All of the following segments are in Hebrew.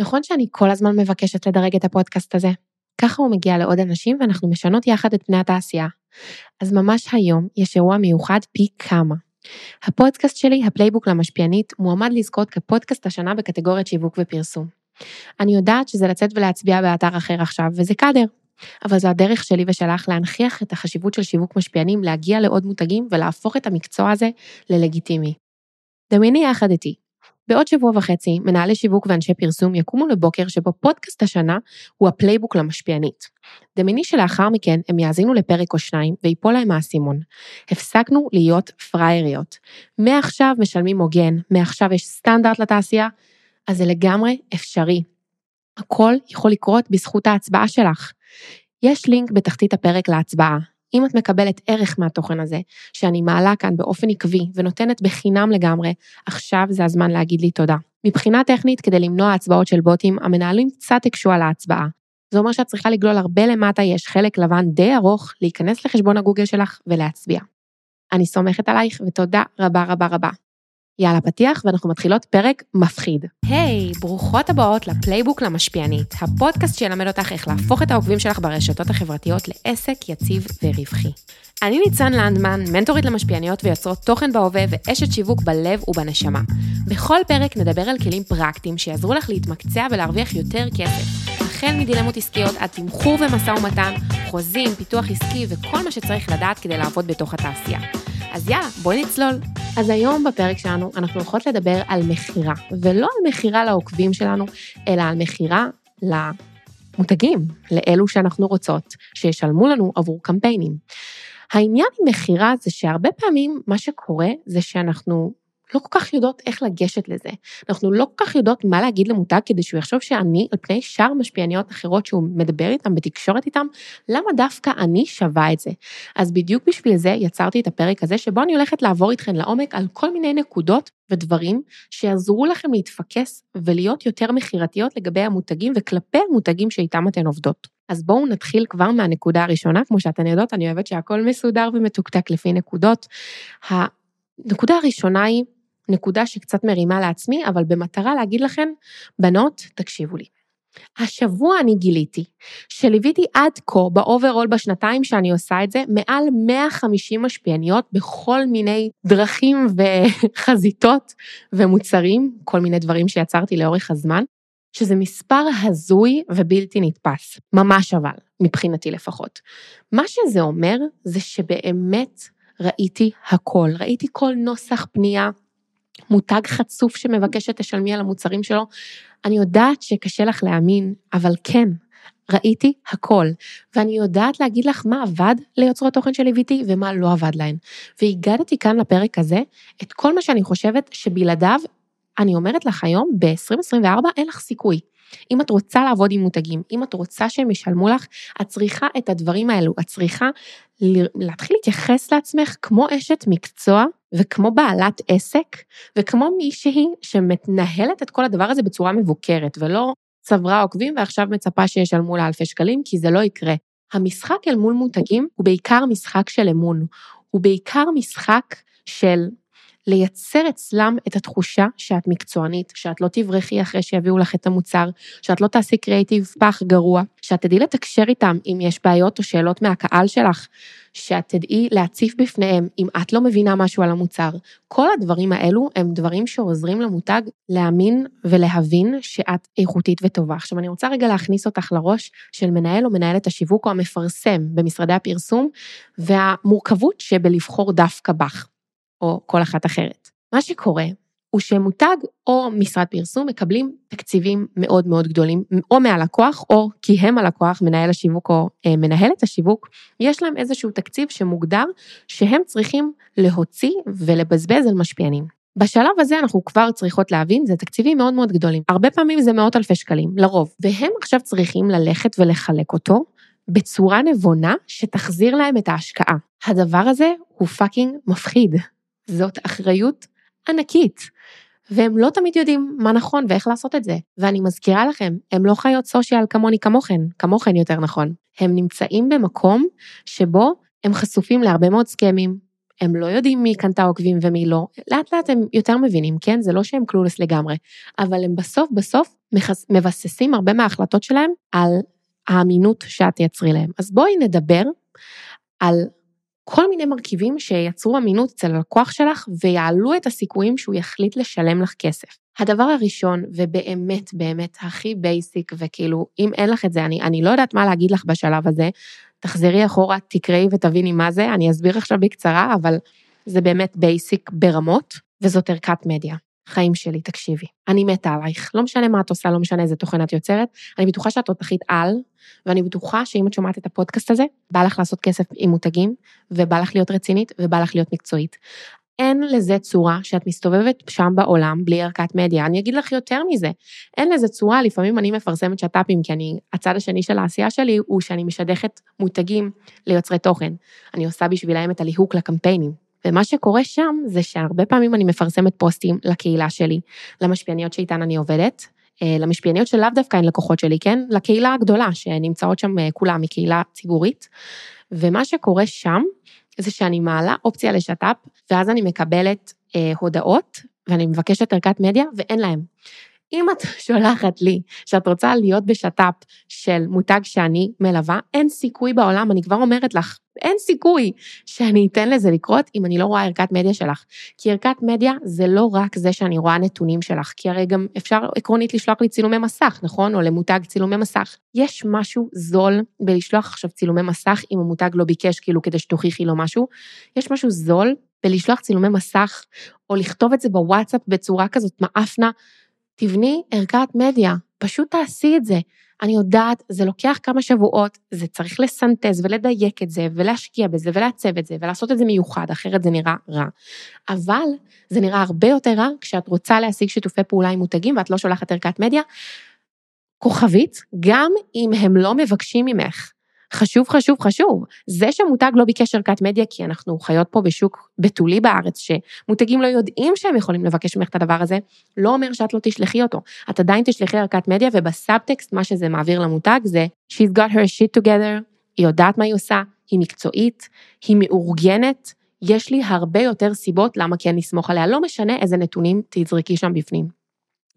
נכון שאני כל הזמן מבקשת לדרג את הפודקאסט הזה? ככה הוא מגיע לעוד אנשים ואנחנו משנות יחד את פני התעשייה. אז ממש היום יש אירוע מיוחד פי כמה. הפודקאסט שלי, ה playbook למשפיענית, מועמד לזכות כפודקאסט השנה בקטגוריית שיווק ופרסום. אני יודעת שזה לצאת ולהצביע באתר אחר עכשיו, וזה קאדר. אבל זו הדרך שלי ושלך להנכיח את החשיבות של שיווק משפיענים, להגיע לעוד מותגים ולהפוך את המקצוע הזה ללגיטימי. דמייני יחד איתי, בעוד שבוע וחצי, מנהלי שיווק ואנשי פרסום יקומו לבוקר שבו פודקאסט השנה הוא ה playbook למשפיענית. דמייני שלאחר מכן הם יאזינו לפרק או שניים ויפול להם האסימון. הפסקנו להיות פראייריות. מעכשיו משלמים הוגן, מעכשיו יש סטנדרט לתעשייה, אז זה לגמרי אפשרי. הכל יכול לקרות בזכות ההצבעה שלך. יש לינק בתחתית הפרק להצבעה. אם את מקבלת ערך מהתוכן הזה, שאני מעלה כאן באופן עקבי ונותנת בחינם לגמרי, עכשיו זה הזמן להגיד לי תודה. מבחינה טכנית, כדי למנוע הצבעות של בוטים, המנהלים קצת הקשו על ההצבעה. זה אומר שאת צריכה לגלול הרבה למטה, יש חלק לבן די ארוך, להיכנס לחשבון הגוגל שלך ולהצביע. אני סומכת עלייך ותודה רבה רבה רבה. יאללה פתיח ואנחנו מתחילות פרק מפחיד. היי, hey, ברוכות הבאות ל playbook למשפיענית, הפודקאסט שילמד אותך איך להפוך את העוקבים שלך ברשתות החברתיות לעסק יציב ורווחי. אני ניצן לנדמן, מנטורית למשפיעניות ויוצרות תוכן בהווה ואשת שיווק בלב ובנשמה. בכל פרק נדבר על כלים פרקטיים שיעזרו לך להתמקצע ולהרוויח יותר כסף. החל מדילמות עסקיות עד תמחור ומשא ומתן, חוזים, פיתוח עסקי וכל מה שצריך לדעת כדי לעבוד בתוך התעשייה. אז יאללה, בואי נצלול. אז היום בפרק שלנו אנחנו הולכות לדבר על מכירה, ולא על מכירה לעוקבים שלנו, אלא על מכירה למותגים, לאלו שאנחנו רוצות, שישלמו לנו עבור קמפיינים. העניין עם מכירה זה שהרבה פעמים מה שקורה זה שאנחנו לא כל כך יודעות איך לגשת לזה. אנחנו לא כל כך יודעות מה להגיד למותג כדי שהוא יחשוב שאני, על פני שאר משפיעניות אחרות שהוא מדבר איתם בתקשורת איתם, למה דווקא אני שווה את זה? אז בדיוק בשביל זה יצרתי את הפרק הזה, שבו אני הולכת לעבור איתכן לעומק על כל מיני נקודות ודברים שיעזרו לכם להתפקס ולהיות יותר מכירתיות לגבי המותגים וכלפי המותגים שאיתם אתן עובדות. אז בואו נתחיל כבר מהנקודה הראשונה, כמו שאתן יודעות, אני אוהבת שהכל מסודר ומתוקתק לפי נקודות. הנקודה הראשונה היא נקודה שקצת מרימה לעצמי, אבל במטרה להגיד לכן, בנות, תקשיבו לי. השבוע אני גיליתי שליוויתי עד כה ב overall בשנתיים שאני עושה את זה, מעל 150 משפיעניות בכל מיני דרכים וחזיתות ומוצרים, כל מיני דברים שיצרתי לאורך הזמן, שזה מספר הזוי ובלתי נתפס, ממש אבל, מבחינתי לפחות. מה שזה אומר זה שבאמת ראיתי הכל, ראיתי כל נוסח פנייה, מותג חצוף שמבקש שתשלמי על המוצרים שלו. אני יודעת שקשה לך להאמין, אבל כן, ראיתי הכל, ואני יודעת להגיד לך מה עבד ליוצרות תוכן שליוויתי ומה לא עבד להן. והגדתי כאן לפרק הזה את כל מה שאני חושבת שבלעדיו, אני אומרת לך היום, ב-2024 אין לך סיכוי. אם את רוצה לעבוד עם מותגים, אם את רוצה שהם ישלמו לך, את צריכה את הדברים האלו, את צריכה להתחיל להתייחס לעצמך כמו אשת מקצוע וכמו בעלת עסק וכמו מישהי שמתנהלת את כל הדבר הזה בצורה מבוקרת ולא צברה עוקבים ועכשיו מצפה שישלמו לה אלפי שקלים כי זה לא יקרה. המשחק אל מול מותגים הוא בעיקר משחק של אמון, הוא בעיקר משחק של לייצר אצלם את התחושה שאת מקצוענית, שאת לא תברכי אחרי שיביאו לך את המוצר, שאת לא תעשי קריאיטיב פח גרוע, שאת תדעי לתקשר איתם אם יש בעיות או שאלות מהקהל שלך, שאת תדעי להציף בפניהם אם את לא מבינה משהו על המוצר. כל הדברים האלו הם דברים שעוזרים למותג להאמין ולהבין שאת איכותית וטובה. עכשיו אני רוצה רגע להכניס אותך לראש של מנהל או מנהלת השיווק או המפרסם במשרדי הפרסום, והמורכבות שבלבחור דווקא בך. או כל אחת אחרת. מה שקורה הוא שמותג או משרד פרסום מקבלים תקציבים מאוד מאוד גדולים, או מהלקוח, או כי הם הלקוח, מנהל השיווק או אה, מנהלת השיווק, יש להם איזשהו תקציב שמוגדר שהם צריכים להוציא ולבזבז על משפיענים. בשלב הזה אנחנו כבר צריכות להבין, זה תקציבים מאוד מאוד גדולים. הרבה פעמים זה מאות אלפי שקלים, לרוב. והם עכשיו צריכים ללכת ולחלק אותו בצורה נבונה שתחזיר להם את ההשקעה. הדבר הזה הוא fucking מפחיד. זאת אחריות ענקית. והם לא תמיד יודעים מה נכון ואיך לעשות את זה. ואני מזכירה לכם, הם לא חיות social כמוני כמוכן, כמוכן יותר נכון. הם נמצאים במקום שבו הם חשופים להרבה מאוד scam ים, הם לא יודעים מי קנתה עוקבים ומי לא, לאט לאט הם יותר מבינים, כן? זה לא שהם clueless לגמרי, אבל הם בסוף בסוף מבססים הרבה מההחלטות שלהם על האמינות שאת תייצרי להם. אז בואי נדבר על כל מיני מרכיבים שייצרו אמינות אצל הלקוח שלך ויעלו את הסיכויים שהוא יחליט לשלם לך כסף. הדבר הראשון, ובאמת באמת הכי basic, וכאילו, אם אין לך את זה, אני, אני לא יודעת מה להגיד לך בשלב הזה, תחזרי אחורה, תקראי ותביני מה זה, אני אסביר עכשיו בקצרה, אבל זה באמת basic ברמות, וזאת ערכת מדיה. חיים שלי, תקשיבי. אני מתה עלייך, לא משנה מה את עושה, לא משנה איזה תוכן את יוצרת, אני בטוחה שאת תותחית על, ואני בטוחה שאם את שומעת את הפודקאסט הזה, בא לך לעשות כסף עם מותגים, ובא לך להיות רצינית, ובא לך להיות מקצועית. אין לזה צורה שאת מסתובבת שם בעולם בלי ערכת מדיה. אני אגיד לך יותר מזה, אין לזה צורה, לפעמים אני מפרסמת שת"פים, כי אני, הצד השני של העשייה שלי הוא שאני משדכת מותגים ליוצרי תוכן. אני עושה בשבילם את הליהוק לקמפיינים. ומה שקורה שם זה שהרבה פעמים אני מפרסמת פוסטים לקהילה שלי, למשפיעניות שאיתן אני עובדת, אה, למשפיעניות שלאו דווקא הן לקוחות שלי, כן? לקהילה הגדולה שנמצאות שם אה, כולם מקהילה ציבורית. ומה שקורה שם זה שאני מעלה אופציה לשת"פ, ואז אני מקבלת אה, הודעות, ואני מבקשת ערכת מדיה, ואין להם. אם את שולחת לי שאת רוצה להיות בשת"פ של מותג שאני מלווה, אין סיכוי בעולם, אני כבר אומרת לך, אין סיכוי שאני אתן לזה לקרות אם אני לא רואה ערכת מדיה שלך. כי ערכת מדיה זה לא רק זה שאני רואה נתונים שלך, כי הרי גם אפשר עקרונית לשלוח לי צילומי מסך, נכון? או למותג צילומי מסך. יש משהו זול בלשלוח עכשיו צילומי מסך אם המותג לא ביקש כאילו כדי שתוכיחי לו משהו. יש משהו זול בלשלוח צילומי מסך, או לכתוב את זה בוואטסאפ בצורה כזאת מאפנה. תבני ערכת מדיה, פשוט תעשי את זה. אני יודעת, זה לוקח כמה שבועות, זה צריך לסנטז ולדייק את זה, ולהשקיע בזה, ולעצב את זה, ולעשות את זה מיוחד, אחרת זה נראה רע. אבל זה נראה הרבה יותר רע כשאת רוצה להשיג שיתופי פעולה עם מותגים ואת לא שולחת ערכת מדיה. כוכבית, גם אם הם לא מבקשים ממך. חשוב, חשוב, חשוב. זה שמותג לא ביקש ערכת מדיה, כי אנחנו חיות פה בשוק בתולי בארץ, שמותגים לא יודעים שהם יכולים לבקש ממך את הדבר הזה, לא אומר שאת לא תשלחי אותו. את עדיין תשלחי ערכת מדיה, ובסאבטקסט מה שזה מעביר למותג זה She's got her shit together, היא יודעת מה היא עושה, היא מקצועית, היא מאורגנת, יש לי הרבה יותר סיבות למה כן לסמוך עליה, לא משנה איזה נתונים תזרקי שם בפנים.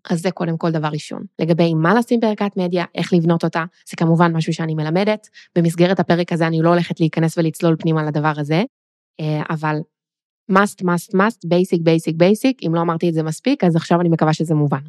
אז זה קודם כל דבר ראשון. לגבי מה לשים בערכת מדיה, איך לבנות אותה, זה כמובן משהו שאני מלמדת. במסגרת הפרק הזה אני לא הולכת להיכנס ולצלול פנימה לדבר הזה, אה, אבל must, must, must, basic, basic, basic, אם לא אמרתי את זה מספיק, אז עכשיו אני מקווה שזה מובן.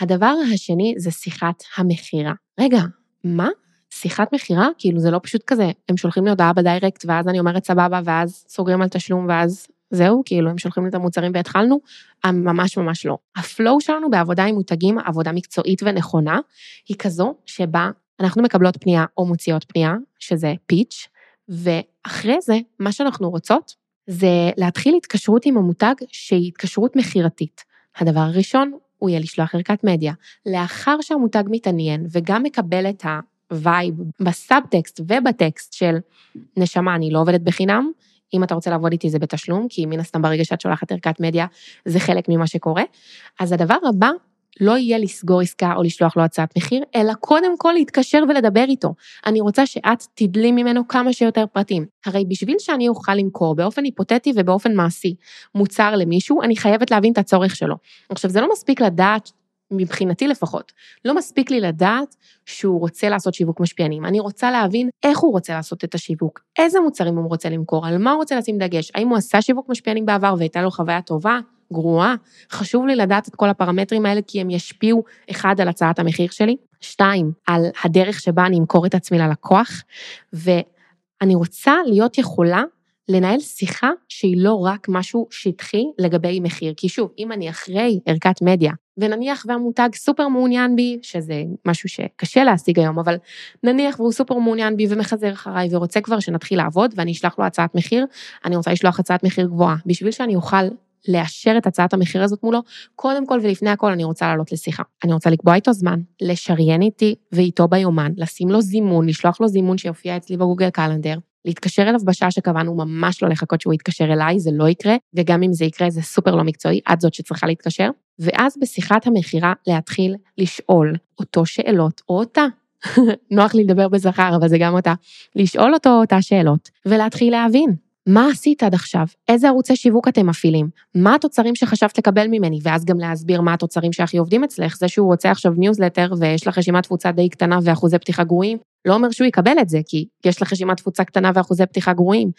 הדבר השני זה שיחת המכירה. רגע, מה? שיחת מכירה? כאילו זה לא פשוט כזה, הם שולחים לי הודעה בדיירקט ואז אני אומרת סבבה ואז סוגרים על תשלום ואז זהו, כאילו הם שולחים לי את המוצרים והתחלנו, ממש ממש לא. הפלואו שלנו בעבודה עם מותגים, עבודה מקצועית ונכונה, היא כזו שבה אנחנו מקבלות פנייה או מוציאות פנייה, שזה פיץ', ואחרי זה, מה שאנחנו רוצות זה להתחיל התקשרות עם המותג שהיא התקשרות מכירתית. הדבר הראשון הוא יהיה לשלוח ערכת מדיה. לאחר שהמותג מתעניין וגם מקבל את ה vibe ב subtext ובטקסט של נשמה, אני לא עובדת בחינם, אם אתה רוצה לעבוד איתי זה בתשלום, כי מן הסתם ברגע שאת שולחת ערכת מדיה, זה חלק ממה שקורה. אז הדבר הבא, לא יהיה לסגור עסקה או לשלוח לו הצעת מחיר, אלא קודם כל להתקשר ולדבר איתו. אני רוצה שאת תדלי ממנו כמה שיותר פרטים. הרי בשביל שאני אוכל למכור באופן היפותטי ובאופן מעשי מוצר למישהו, אני חייבת להבין את הצורך שלו. עכשיו, זה לא מספיק לדעת מבחינתי לפחות, לא מספיק לי לדעת שהוא רוצה לעשות שיווק משפיענים. אני רוצה להבין איך הוא רוצה לעשות את השיווק, איזה מוצרים הוא רוצה למכור, על מה הוא רוצה לשים דגש, האם הוא עשה שיווק משפיענים בעבר והייתה לו חוויה טובה, גרועה. חשוב לי לדעת את כל הפרמטרים האלה כי הם ישפיעו, אחד, על הצעת המחיר שלי, שתיים, על הדרך שבה אני אמכור את עצמי ללקוח, ואני רוצה להיות יכולה לנהל שיחה שהיא לא רק משהו שטחי לגבי מחיר. כי שוב, אם אני אחרי ערכת מדיה, ונניח והמותג סופר מעוניין בי, שזה משהו שקשה להשיג היום, אבל נניח והוא סופר מעוניין בי ומחזר אחריי ורוצה כבר שנתחיל לעבוד ואני אשלח לו הצעת מחיר, אני רוצה לשלוח הצעת מחיר גבוהה. בשביל שאני אוכל לאשר את הצעת המחיר הזאת מולו, קודם כל ולפני הכל אני רוצה לעלות לשיחה. אני רוצה לקבוע איתו זמן, לשריין איתי ואיתו ביומן, לשים לו זימון, לשלוח לו זימון שיופיע אצלי בגוגל קלנדר, להתקשר אליו בשעה שקבענו, ממש לא לחכות שהוא יתקשר אליי, זה לא יקרה, וגם אם זה יקרה זה סופר לא מקצועי, את זאת שצריכה להתקשר. ואז בשיחת המכירה להתחיל לשאול אותו שאלות, או אותה. נוח לי לדבר בזכר, אבל זה גם אותה. לשאול אותו אותה שאלות, ולהתחיל להבין. מה עשית עד עכשיו? איזה ערוצי שיווק אתם מפעילים? מה התוצרים שחשבת לקבל ממני? ואז גם להסביר מה התוצרים שהכי עובדים אצלך. זה שהוא רוצה עכשיו ניוזלטר ויש לך רשימת תפוצה די קטנה ואחוזי פתיחה גרועים, לא אומר שהוא יקבל את זה, כי יש לך רשימת תפוצה קטנה ואחוזי פתיחה גרועים.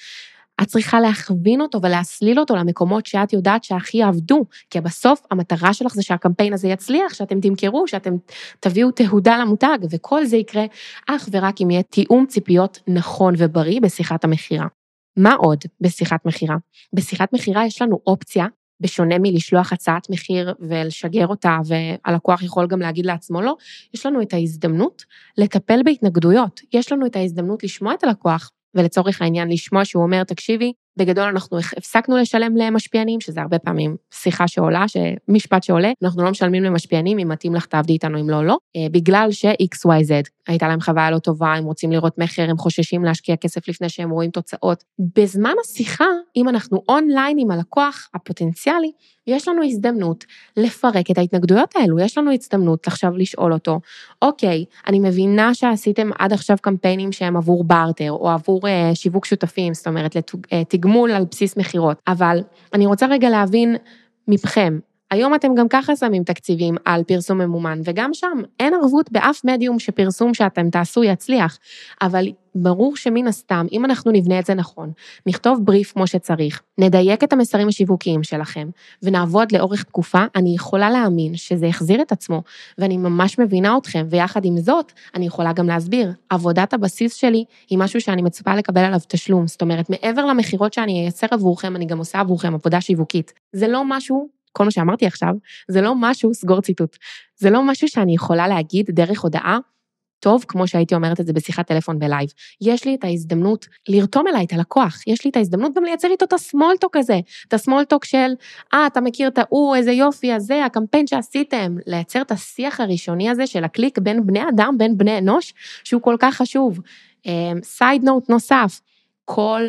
את צריכה להכווין אותו ולהסליל אותו למקומות שאת יודעת שהכי יעבדו, כי בסוף המטרה שלך זה שהקמפיין הזה יצליח, שאתם תמכרו, שאתם תביאו תהודה למותג, וכל זה יקרה אך ורק אם יהיה תיאום ציפיות נכון ובריא בשיחת המכירה. מה עוד בשיחת מכירה? בשיחת מכירה יש לנו אופציה, בשונה מלשלוח הצעת מחיר ולשגר אותה, והלקוח יכול גם להגיד לעצמו לא, יש לנו את ההזדמנות לטפל בהתנגדויות. יש לנו את ההזדמנות לשמוע את הלקוח, ולצורך העניין לשמוע שהוא אומר, תקשיבי, בגדול אנחנו הפסקנו לשלם למשפיענים, שזה הרבה פעמים שיחה שעולה, משפט שעולה, אנחנו לא משלמים למשפיענים, אם מתאים לך תעבדי איתנו, אם לא, לא, אה, בגלל ש-XYZ, הייתה להם חוויה לא טובה, הם רוצים לראות מכר, הם חוששים להשקיע כסף לפני שהם רואים תוצאות. בזמן השיחה, אם אנחנו אונליין עם הלקוח הפוטנציאלי, יש לנו הזדמנות לפרק את ההתנגדויות האלו, יש לנו הזדמנות עכשיו לשאול אותו, אוקיי, אני מבינה שעשיתם עד עכשיו קמפיינים שהם עבור בארטר, או עבור אה, שיווק שותפים, זאת אומרת, לתג... תגמול על בסיס מכירות, אבל אני רוצה רגע להבין מבכם, היום אתם גם ככה שמים תקציבים על פרסום ממומן, וגם שם אין ערבות באף מדיום שפרסום שאתם תעשו יצליח, אבל ברור שמן הסתם, אם אנחנו נבנה את זה נכון, נכתוב בריף כמו שצריך, נדייק את המסרים השיווקיים שלכם, ונעבוד לאורך תקופה, אני יכולה להאמין שזה יחזיר את עצמו, ואני ממש מבינה אתכם, ויחד עם זאת, אני יכולה גם להסביר, עבודת הבסיס שלי היא משהו שאני מצופה לקבל עליו תשלום, זאת אומרת, מעבר למכירות שאני אייצר עבורכם, אני גם עושה עבורכם עבודה שיווקית. זה לא משהו כל מה שאמרתי עכשיו, זה לא משהו, סגור ציטוט, זה לא משהו שאני יכולה להגיד דרך הודעה, טוב, כמו שהייתי אומרת את זה בשיחת טלפון בלייב. יש לי את ההזדמנות לרתום אליי את הלקוח, יש לי את ההזדמנות גם לייצר איתו את ה small talk הזה, את ה small talk של, אה, אתה מכיר את ההוא, איזה יופי הזה, הקמפיין שעשיתם, לייצר את השיח הראשוני הזה של הקליק בין בני אדם, בין בני אנוש, שהוא כל כך חשוב. side אמ, note נוסף, כל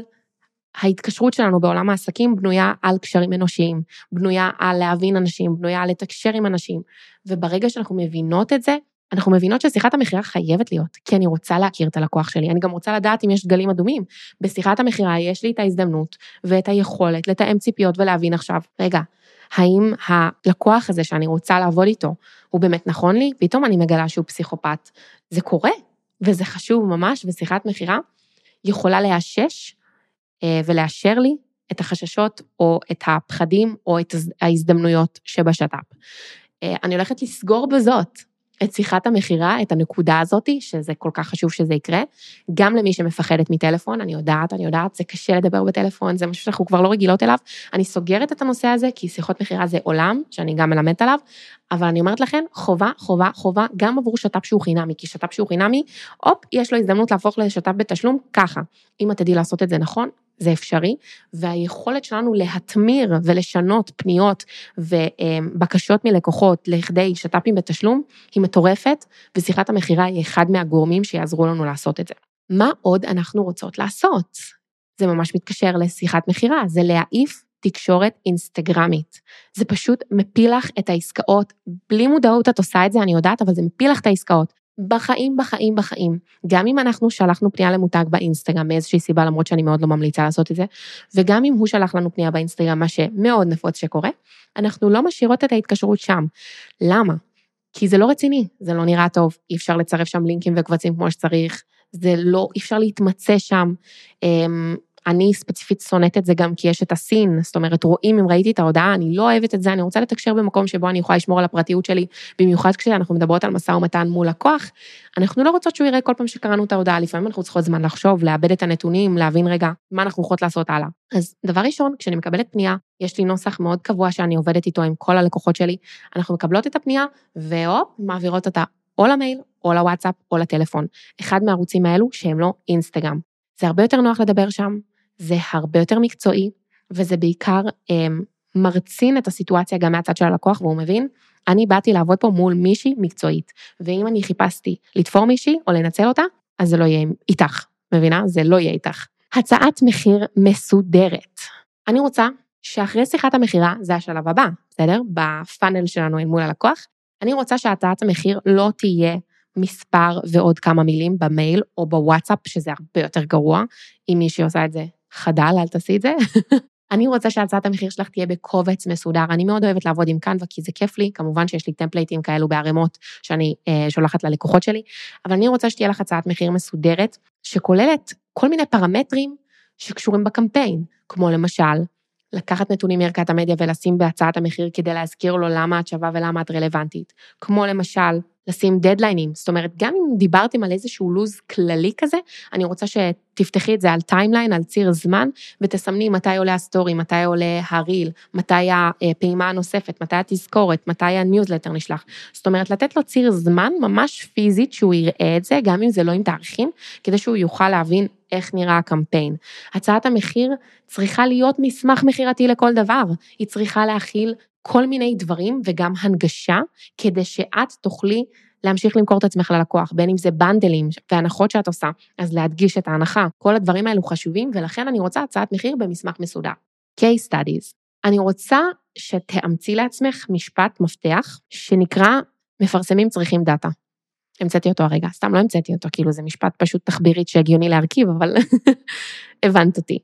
ההתקשרות שלנו בעולם העסקים בנויה על קשרים אנושיים, בנויה על להבין אנשים, בנויה על לתקשר עם אנשים, וברגע שאנחנו מבינות את זה, אנחנו מבינות ששיחת המכירה חייבת להיות, כי אני רוצה להכיר את הלקוח שלי, אני גם רוצה לדעת אם יש דגלים אדומים. בשיחת המכירה יש לי את ההזדמנות ואת היכולת לתאם ציפיות ולהבין עכשיו, רגע, האם הלקוח הזה שאני רוצה לעבוד איתו, הוא באמת נכון לי? פתאום אני מגלה שהוא פסיכופת. זה קורה, וזה חשוב ממש, ושיחת מכירה יכולה לאשש ולאשר לי את החששות או את הפחדים או את ההזדמנויות שבשת"פ. אה, אני הולכת לסגור בזאת את שיחת המכירה, את הנקודה הזאתי, שזה כל כך חשוב שזה יקרה, גם למי שמפחדת מטלפון, אני יודעת, אני יודעת, זה קשה לדבר בטלפון, זה משהו שאנחנו כבר לא רגילות אליו, אני סוגרת את הנושא הזה, כי שיחות מכירה זה עולם, שאני גם מלמדת עליו, אבל אני אומרת לכם, חובה, חובה, חובה, גם עבור שת"פ שהוא חינמי, כי שת"פ שהוא חינמי, הופ, יש לו הזדמנות להפוך לשת"פ בתשלום ככה. אם את תדעי לעשות את זה נכון, זה אפשרי, והיכולת שלנו להתמיר ולשנות פניות ובקשות מלקוחות לכדי שת"פים בתשלום היא מטורפת, ושיחת המכירה היא אחד מהגורמים שיעזרו לנו לעשות את זה. מה עוד אנחנו רוצות לעשות? זה ממש מתקשר לשיחת מכירה, זה להעיף תקשורת אינסטגרמית. זה פשוט מפיל לך את העסקאות, בלי מודעות את עושה את זה, אני יודעת, אבל זה מפיל לך את העסקאות. בחיים, בחיים, בחיים. גם אם אנחנו שלחנו פנייה למותג באינסטגרם מאיזושהי סיבה, למרות שאני מאוד לא ממליצה לעשות את זה, וגם אם הוא שלח לנו פנייה באינסטגרם, מה שמאוד נפוץ שקורה, אנחנו לא משאירות את ההתקשרות שם. למה? כי זה לא רציני, זה לא נראה טוב, אי אפשר לצרף שם לינקים וקבצים כמו שצריך, זה לא, אי אפשר להתמצא שם. אני ספציפית שונאת את זה גם כי יש את הסין, זאת אומרת, רואים אם ראיתי את ההודעה, אני לא אוהבת את זה, אני רוצה לתקשר במקום שבו אני יכולה לשמור על הפרטיות שלי, במיוחד כשאנחנו מדברות על משא ומתן מול לקוח, אנחנו לא רוצות שהוא יראה כל פעם שקראנו את ההודעה, לפעמים אנחנו צריכות זמן לחשוב, לאבד את הנתונים, להבין רגע מה אנחנו יכולות לעשות הלאה. אז דבר ראשון, כשאני מקבלת פנייה, יש לי נוסח מאוד קבוע שאני עובדת איתו עם כל הלקוחות שלי, אנחנו מקבלות את הפנייה, והופ, מעבירות אותה או למייל, או לוואטסאפ, או לטלפון. אחד מהערוצים האלו שהם לא אינסטגרם. זה הרבה יותר נוח לדבר שם, זה הרבה יותר מקצועי, וזה בעיקר אה, מרצין את הסיטואציה גם מהצד של הלקוח, והוא מבין, אני באתי לעבוד פה מול מישהי מקצועית, ואם אני חיפשתי לתפור מישהי או לנצל אותה, אז זה לא יהיה איתך, מבינה? זה לא יהיה איתך. הצעת מחיר מסודרת. אני רוצה שאחרי שיחת המכירה, זה השלב הבא, בסדר? בפאנל שלנו אל מול הלקוח, אני רוצה שהצעת המחיר לא תהיה מספר ועוד כמה מילים במייל או בוואטסאפ, שזה הרבה יותר גרוע, אם מישהי עושה את זה חדל, אל תעשי את זה. אני רוצה שהצעת המחיר שלך תהיה בקובץ מסודר. אני מאוד אוהבת לעבוד עם קנווה כי זה כיף לי, כמובן שיש לי טמפלייטים כאלו בערימות שאני אה, שולחת ללקוחות שלי, אבל אני רוצה שתהיה לך הצעת מחיר מסודרת, שכוללת כל מיני פרמטרים שקשורים בקמפיין, כמו למשל, לקחת נתונים מערכת המדיה ולשים בהצעת המחיר כדי להזכיר לו למה את שווה ולמה את רלוונטית. כמו למשל, לשים דדליינים, זאת אומרת, גם אם דיברתם על איזשהו לו"ז כללי כזה, אני רוצה שתפתחי את זה על timeline, על ציר זמן, ותסמני מתי עולה ה story, מתי עולה ה reel, מתי הפעימה הנוספת, מתי התזכורת, מתי הניוזלטר נשלח. זאת אומרת, לתת לו ציר זמן ממש פיזית שהוא יראה את זה, גם אם זה לא עם תאריכים, כדי שהוא יוכל להבין איך נראה הקמפיין. הצעת המחיר צריכה להיות מסמך מכירתי לכל דבר, היא צריכה להכיל כל מיני דברים וגם הנגשה, כדי שאת תוכלי להמשיך למכור את עצמך ללקוח, בין אם זה בנדלים והנחות שאת עושה, אז להדגיש את ההנחה. כל הדברים האלו חשובים, ולכן אני רוצה הצעת מחיר במסמך מסודר. case studies. אני רוצה שתאמצי לעצמך משפט מפתח שנקרא מפרסמים צריכים דאטה. המצאתי אותו הרגע, סתם לא המצאתי אותו, כאילו זה משפט פשוט תחבירית שהגיוני להרכיב, אבל הבנת אותי.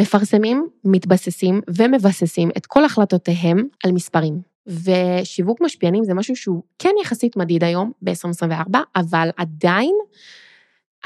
מפרסמים, מתבססים ומבססים את כל החלטותיהם על מספרים. ושיווק משפיענים זה משהו שהוא כן יחסית מדיד היום ב-2024, אבל עדיין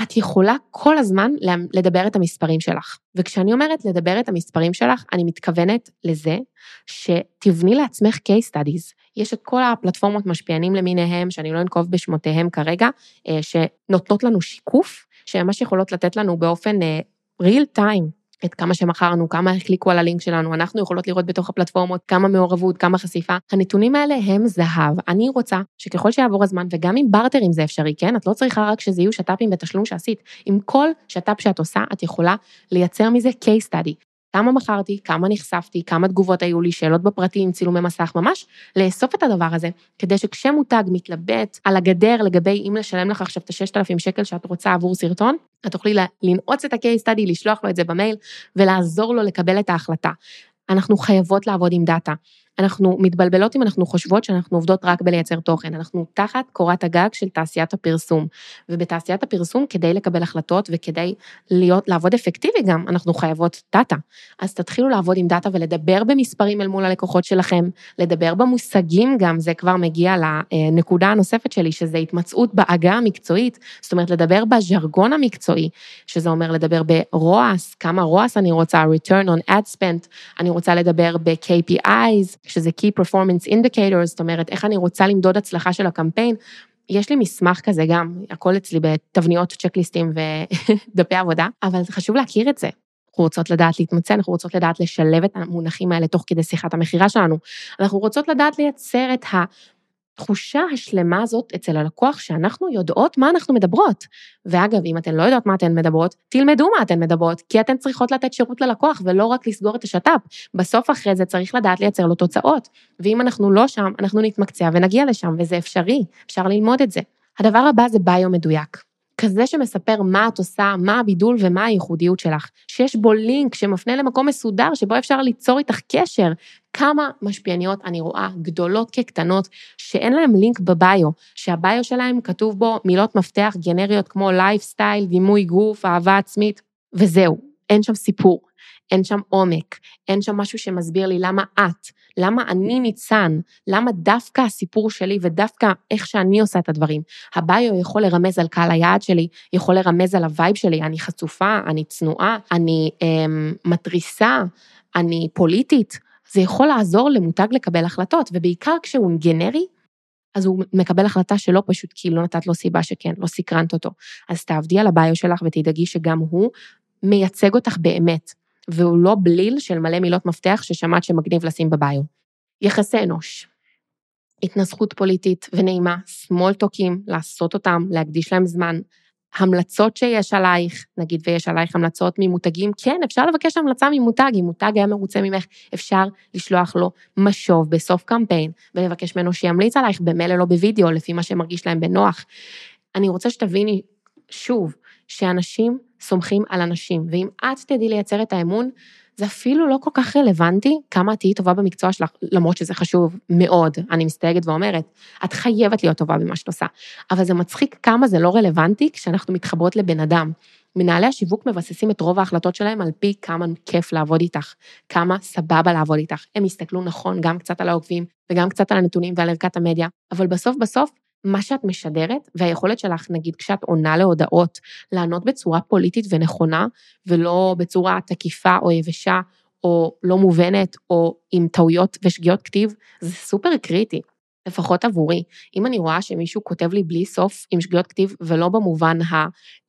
את יכולה כל הזמן לדבר את המספרים שלך. וכשאני אומרת לדבר את המספרים שלך, אני מתכוונת לזה שתבני לעצמך case studies. יש את כל הפלטפורמות משפיענים למיניהם, שאני לא אנקוב בשמותיהם כרגע, אה, שנותנות לנו שיקוף, שהן ממש יכולות לתת לנו באופן אה, real time את כמה שמכרנו, כמה החליקו על הלינק שלנו, אנחנו יכולות לראות בתוך הפלטפורמות כמה מעורבות, כמה חשיפה. הנתונים האלה הם זהב. אני רוצה שככל שיעבור הזמן, וגם עם בארטרים זה אפשרי, כן? את לא צריכה רק שזה יהיו שת"פים בתשלום שעשית. עם כל שת"פ שאת עושה, את יכולה לייצר מזה case study. כמה מכרתי, כמה נחשפתי, כמה תגובות היו לי, שאלות בפרטים, צילומי מסך, ממש לאסוף את הדבר הזה, כדי שכשמותג מתלבט על הגדר לגבי אם לשלם לך עכשיו את ה-6,000 שקל שאת רוצה עבור סרטון, את תוכלי לנעוץ את ה-case study, לשלוח לו את זה במייל ולעזור לו לקבל את ההחלטה. אנחנו חייבות לעבוד עם דאטה. אנחנו מתבלבלות אם אנחנו חושבות שאנחנו עובדות רק בלייצר תוכן, אנחנו תחת קורת הגג של תעשיית הפרסום. ובתעשיית הפרסום, כדי לקבל החלטות וכדי להיות, לעבוד אפקטיבי גם, אנחנו חייבות דאטה. אז תתחילו לעבוד עם דאטה ולדבר במספרים אל מול הלקוחות שלכם, לדבר במושגים גם, זה כבר מגיע לנקודה הנוספת שלי, שזה התמצאות בעגה המקצועית, זאת אומרת, לדבר בז'רגון המקצועי, שזה אומר לדבר ב-ROAS, כמה ROAS אני רוצה, return on ad spend, אני רוצה לדבר ב-KPIs, שזה Key Performance Indicators, זאת אומרת, איך אני רוצה למדוד הצלחה של הקמפיין. יש לי מסמך כזה גם, הכל אצלי בתבניות, צ'קליסטים ודפי עבודה, אבל חשוב להכיר את זה. אנחנו רוצות לדעת להתמצא, אנחנו רוצות לדעת לשלב את המונחים האלה תוך כדי שיחת המכירה שלנו. אנחנו רוצות לדעת לייצר את התחושה השלמה הזאת אצל הלקוח, שאנחנו יודעות מה אנחנו מדברות. ואגב, אם אתן לא יודעות מה אתן מדברות, תלמדו מה אתן מדברות, כי אתן צריכות לתת שירות ללקוח ולא רק לסגור את השת"פ. בסוף אחרי זה צריך לדעת לייצר לו תוצאות. ואם אנחנו לא שם, אנחנו נתמקצע ונגיע לשם, וזה אפשרי, אפשר ללמוד את זה. הדבר הבא זה ביו מדויק. כזה שמספר מה את עושה, מה הבידול ומה הייחודיות שלך, שיש בו לינק שמפנה למקום מסודר שבו אפשר ליצור איתך קשר. כמה משפיעניות אני רואה, גדולות כקטנות, שאין להם לינק בביו, שהביו שלהם כתוב בו מילות מפתח גנריות כמו לייפסטייל, דימוי גוף, אהבה עצמית, וזהו, אין שם סיפור. אין שם עומק, אין שם משהו שמסביר לי למה את, למה אני ניצן, למה דווקא הסיפור שלי ודווקא איך שאני עושה את הדברים. הביו יכול לרמז על קהל היעד שלי, יכול לרמז על ה vibe שלי, אני חצופה, אני צנועה, אני אמ, מתריסה, אני פוליטית. זה יכול לעזור למותג לקבל החלטות, ובעיקר כשהוא גנרי, אז הוא מקבל החלטה שלא פשוט כי לא נתת לו סיבה שכן, לא סקרנת אותו. אז תעבדי על הביו שלך ותדאגי שגם הוא מייצג אותך באמת. והוא לא בליל של מלא מילות מפתח ששמעת שמגניב לשים בביו. יחסי אנוש. התנסחות פוליטית ונעימה, סמולטוקים, לעשות אותם, להקדיש להם זמן. המלצות שיש עלייך, נגיד ויש עלייך המלצות ממותגים, כן, אפשר לבקש המלצה ממותג, אם מותג היה מרוצה ממך, אפשר לשלוח לו משוב בסוף קמפיין, ולבקש ממנו שימליץ עלייך במילא לא בווידאו, לפי מה שמרגיש להם בנוח. אני רוצה שתביני, שוב, שאנשים סומכים על אנשים, ואם את תדעי לייצר את האמון, זה אפילו לא כל כך רלוונטי כמה את תהיי טובה במקצוע שלך, למרות שזה חשוב מאוד, אני מסתייגת ואומרת, את חייבת להיות טובה במה שאת עושה. אבל זה מצחיק כמה זה לא רלוונטי כשאנחנו מתחברות לבן אדם. מנהלי השיווק מבססים את רוב ההחלטות שלהם על פי כמה כיף לעבוד איתך, כמה סבבה לעבוד איתך. הם יסתכלו נכון גם קצת על העוקבים וגם קצת על הנתונים ועל ערכת המדיה, אבל בסוף בסוף מה שאת משדרת והיכולת שלך, נגיד כשאת עונה להודעות, לענות בצורה פוליטית ונכונה, ולא בצורה תקיפה או יבשה, או לא מובנת, או עם טעויות ושגיאות כתיב, זה סופר קריטי. לפחות עבורי. אם אני רואה שמישהו כותב לי בלי סוף עם שגיאות כתיב, ולא במובן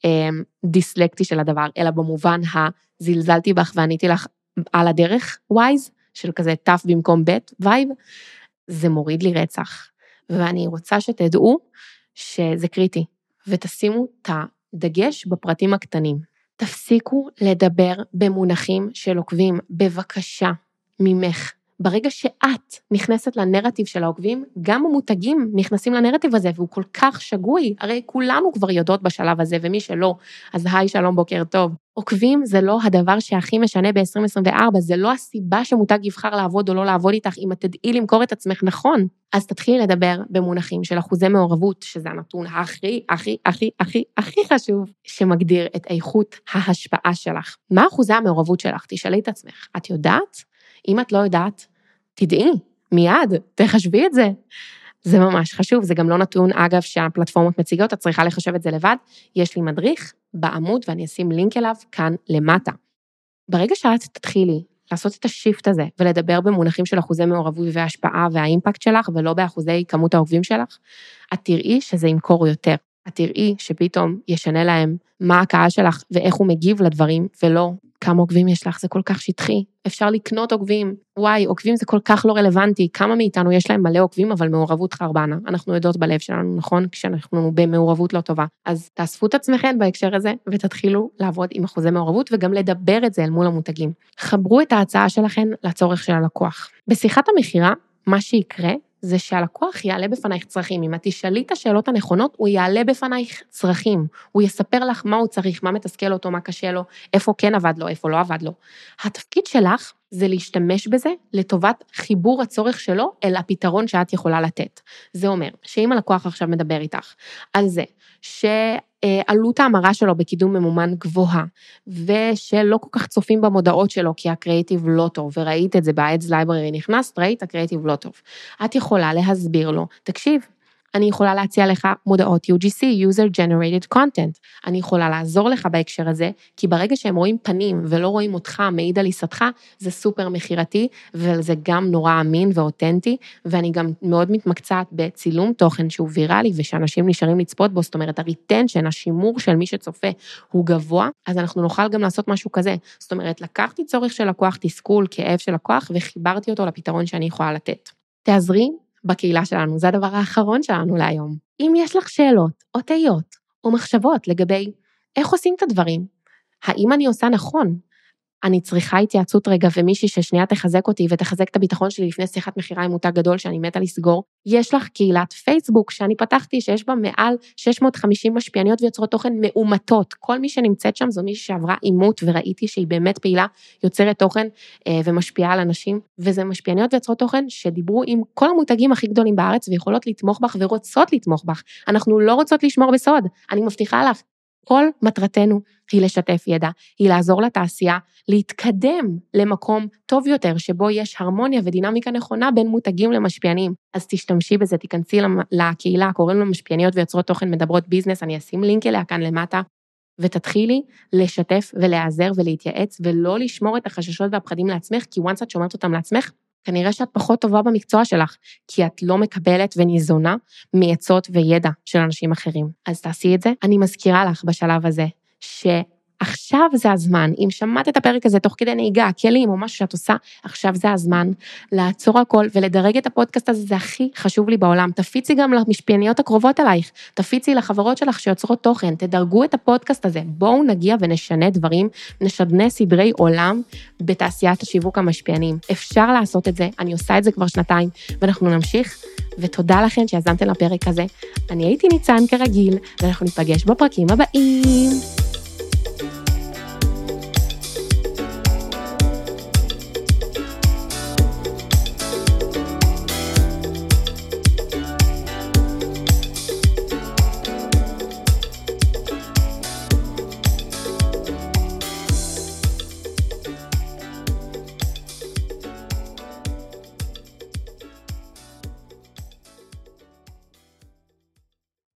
הדיסלקטי של הדבר, אלא במובן הזלזלתי בך ועניתי לך על הדרך ווייז, של כזה ת' במקום ב' vibe, זה מוריד לי רצח. ואני רוצה שתדעו שזה קריטי, ותשימו את הדגש בפרטים הקטנים. תפסיקו לדבר במונחים של עוקבים, בבקשה, ממך. ברגע שאת נכנסת לנרטיב של העוקבים, גם המותגים נכנסים לנרטיב הזה, והוא כל כך שגוי, הרי כולנו כבר יודעות בשלב הזה, ומי שלא, אז היי, שלום, בוקר טוב. עוקבים זה לא הדבר שהכי משנה ב-2024, זה לא הסיבה שמותג יבחר לעבוד או לא לעבוד איתך, אם את תדעי למכור את עצמך נכון. אז תתחילי לדבר במונחים של אחוזי מעורבות, שזה הנתון הכי, הכי, הכי, הכי, הכי חשוב, שמגדיר את איכות ההשפעה שלך. מה אחוזי המעורבות שלך? תשאלי את עצמך. את יודעת? אם את לא יודעת, תדעי, מיד, תחשבי את זה. זה ממש חשוב, זה גם לא נתון, אגב, שהפלטפורמות מציגות, את צריכה לחשב את זה לבד. יש לי מדריך בעמוד ואני אשים לינק אליו כאן למטה. ברגע שאת תתחילי לעשות את השיפט הזה ולדבר במונחים של אחוזי מעורבות והשפעה והאימפקט שלך, ולא באחוזי כמות העוקבים שלך, את תראי שזה ימכור יותר. את תראי שפתאום ישנה להם מה הקהל שלך ואיך הוא מגיב לדברים, ולא כמה עוקבים יש לך, זה כל כך שטחי. אפשר לקנות עוקבים, וואי, עוקבים זה כל כך לא רלוונטי, כמה מאיתנו יש להם מלא עוקבים, אבל מעורבות חרבנה. אנחנו יודעות בלב שלנו, נכון? כשאנחנו במעורבות לא טובה. אז תאספו את עצמכם בהקשר הזה, ותתחילו לעבוד עם אחוזי מעורבות, וגם לדבר את זה אל מול המותגים. חברו את ההצעה שלכם לצורך של הלקוח. בשיחת המכירה, מה שיקרה זה שהלקוח יעלה בפנייך צרכים. אם את תשאלי את השאלות הנכונות, הוא יעלה בפנייך צרכים. הוא יספר לך מה הוא צריך, מה מתסכל אותו, מה קשה לו, איפה כן עבד לו, איפה לא עבד לו. התפקיד שלך זה להשתמש בזה לטובת חיבור הצורך שלו אל הפתרון שאת יכולה לתת. זה אומר שאם הלקוח עכשיו מדבר איתך על זה שעלות ההמרה שלו בקידום ממומן גבוהה, ושלא כל כך צופים במודעות שלו כי הקריאיטיב לא טוב, וראית את זה ב-Ads Library, נכנסת, ראית, הקריאיטיב לא טוב. את יכולה להסביר לו, תקשיב, אני יכולה להציע לך מודעות UGC, user generated content. אני יכולה לעזור לך בהקשר הזה, כי ברגע שהם רואים פנים ולא רואים אותך מעיד על עיסתך, זה סופר מכירתי, וזה גם נורא אמין ואותנטי, ואני גם מאוד מתמקצעת בצילום תוכן שהוא ויראלי ושאנשים נשארים לצפות בו, זאת אומרת, הריטנשן, השימור של מי שצופה הוא גבוה, אז אנחנו נוכל גם לעשות משהו כזה. זאת אומרת, לקחתי צורך של לקוח, תסכול, כאב של לקוח, וחיברתי אותו לפתרון שאני יכולה לתת. תעזרי בקהילה שלנו, זה הדבר האחרון שלנו להיום. אם יש לך שאלות, או תהיות, או מחשבות לגבי איך עושים את הדברים, האם אני עושה נכון, אני צריכה התייעצות רגע ומישהי ששנייה תחזק אותי ותחזק את הביטחון שלי לפני שיחת מכירה עם מותג גדול שאני מתה לסגור. יש לך קהילת פייסבוק שאני פתחתי שיש בה מעל 650 משפיעניות ויוצרות תוכן מאומתות. כל מי שנמצאת שם זו מישהי שעברה עימות וראיתי שהיא באמת פעילה, יוצרת תוכן אה, ומשפיעה על אנשים. וזה משפיעניות ויוצרות תוכן שדיברו עם כל המותגים הכי גדולים בארץ ויכולות לתמוך בך ורוצות לתמוך בך. אנחנו לא רוצות לשמור בסוד, אני מבטיחה לך. כל מטרתנו היא לשתף ידע, היא לעזור לתעשייה להתקדם למקום טוב יותר, שבו יש הרמוניה ודינמיקה נכונה בין מותגים למשפיענים. אז תשתמשי בזה, תיכנסי לקהילה, קוראים לה משפיעניות ויוצרות תוכן מדברות ביזנס, אני אשים לינק אליה כאן למטה, ותתחילי לשתף ולהיעזר ולהתייעץ, ולא לשמור את החששות והפחדים לעצמך, כי once את שומרת אותם לעצמך, כנראה שאת פחות טובה במקצוע שלך, כי את לא מקבלת וניזונה מעצות וידע של אנשים אחרים. אז תעשי את זה. אני מזכירה לך בשלב הזה, ש... עכשיו זה הזמן, אם שמעת את הפרק הזה תוך כדי נהיגה, כלים או משהו שאת עושה, עכשיו זה הזמן לעצור הכל ולדרג את הפודקאסט הזה, זה הכי חשוב לי בעולם. תפיצי גם למשפיעניות הקרובות אלייך, תפיצי לחברות שלך שיוצרות תוכן, תדרגו את הפודקאסט הזה, בואו נגיע ונשנה דברים, נשנה סדרי עולם בתעשיית השיווק המשפיענים. אפשר לעשות את זה, אני עושה את זה כבר שנתיים, ואנחנו נמשיך, ותודה לכם שיזמתם לפרק הזה. אני הייתי ניצן כרגיל, ואנחנו ניפגש בפרקים הבאים.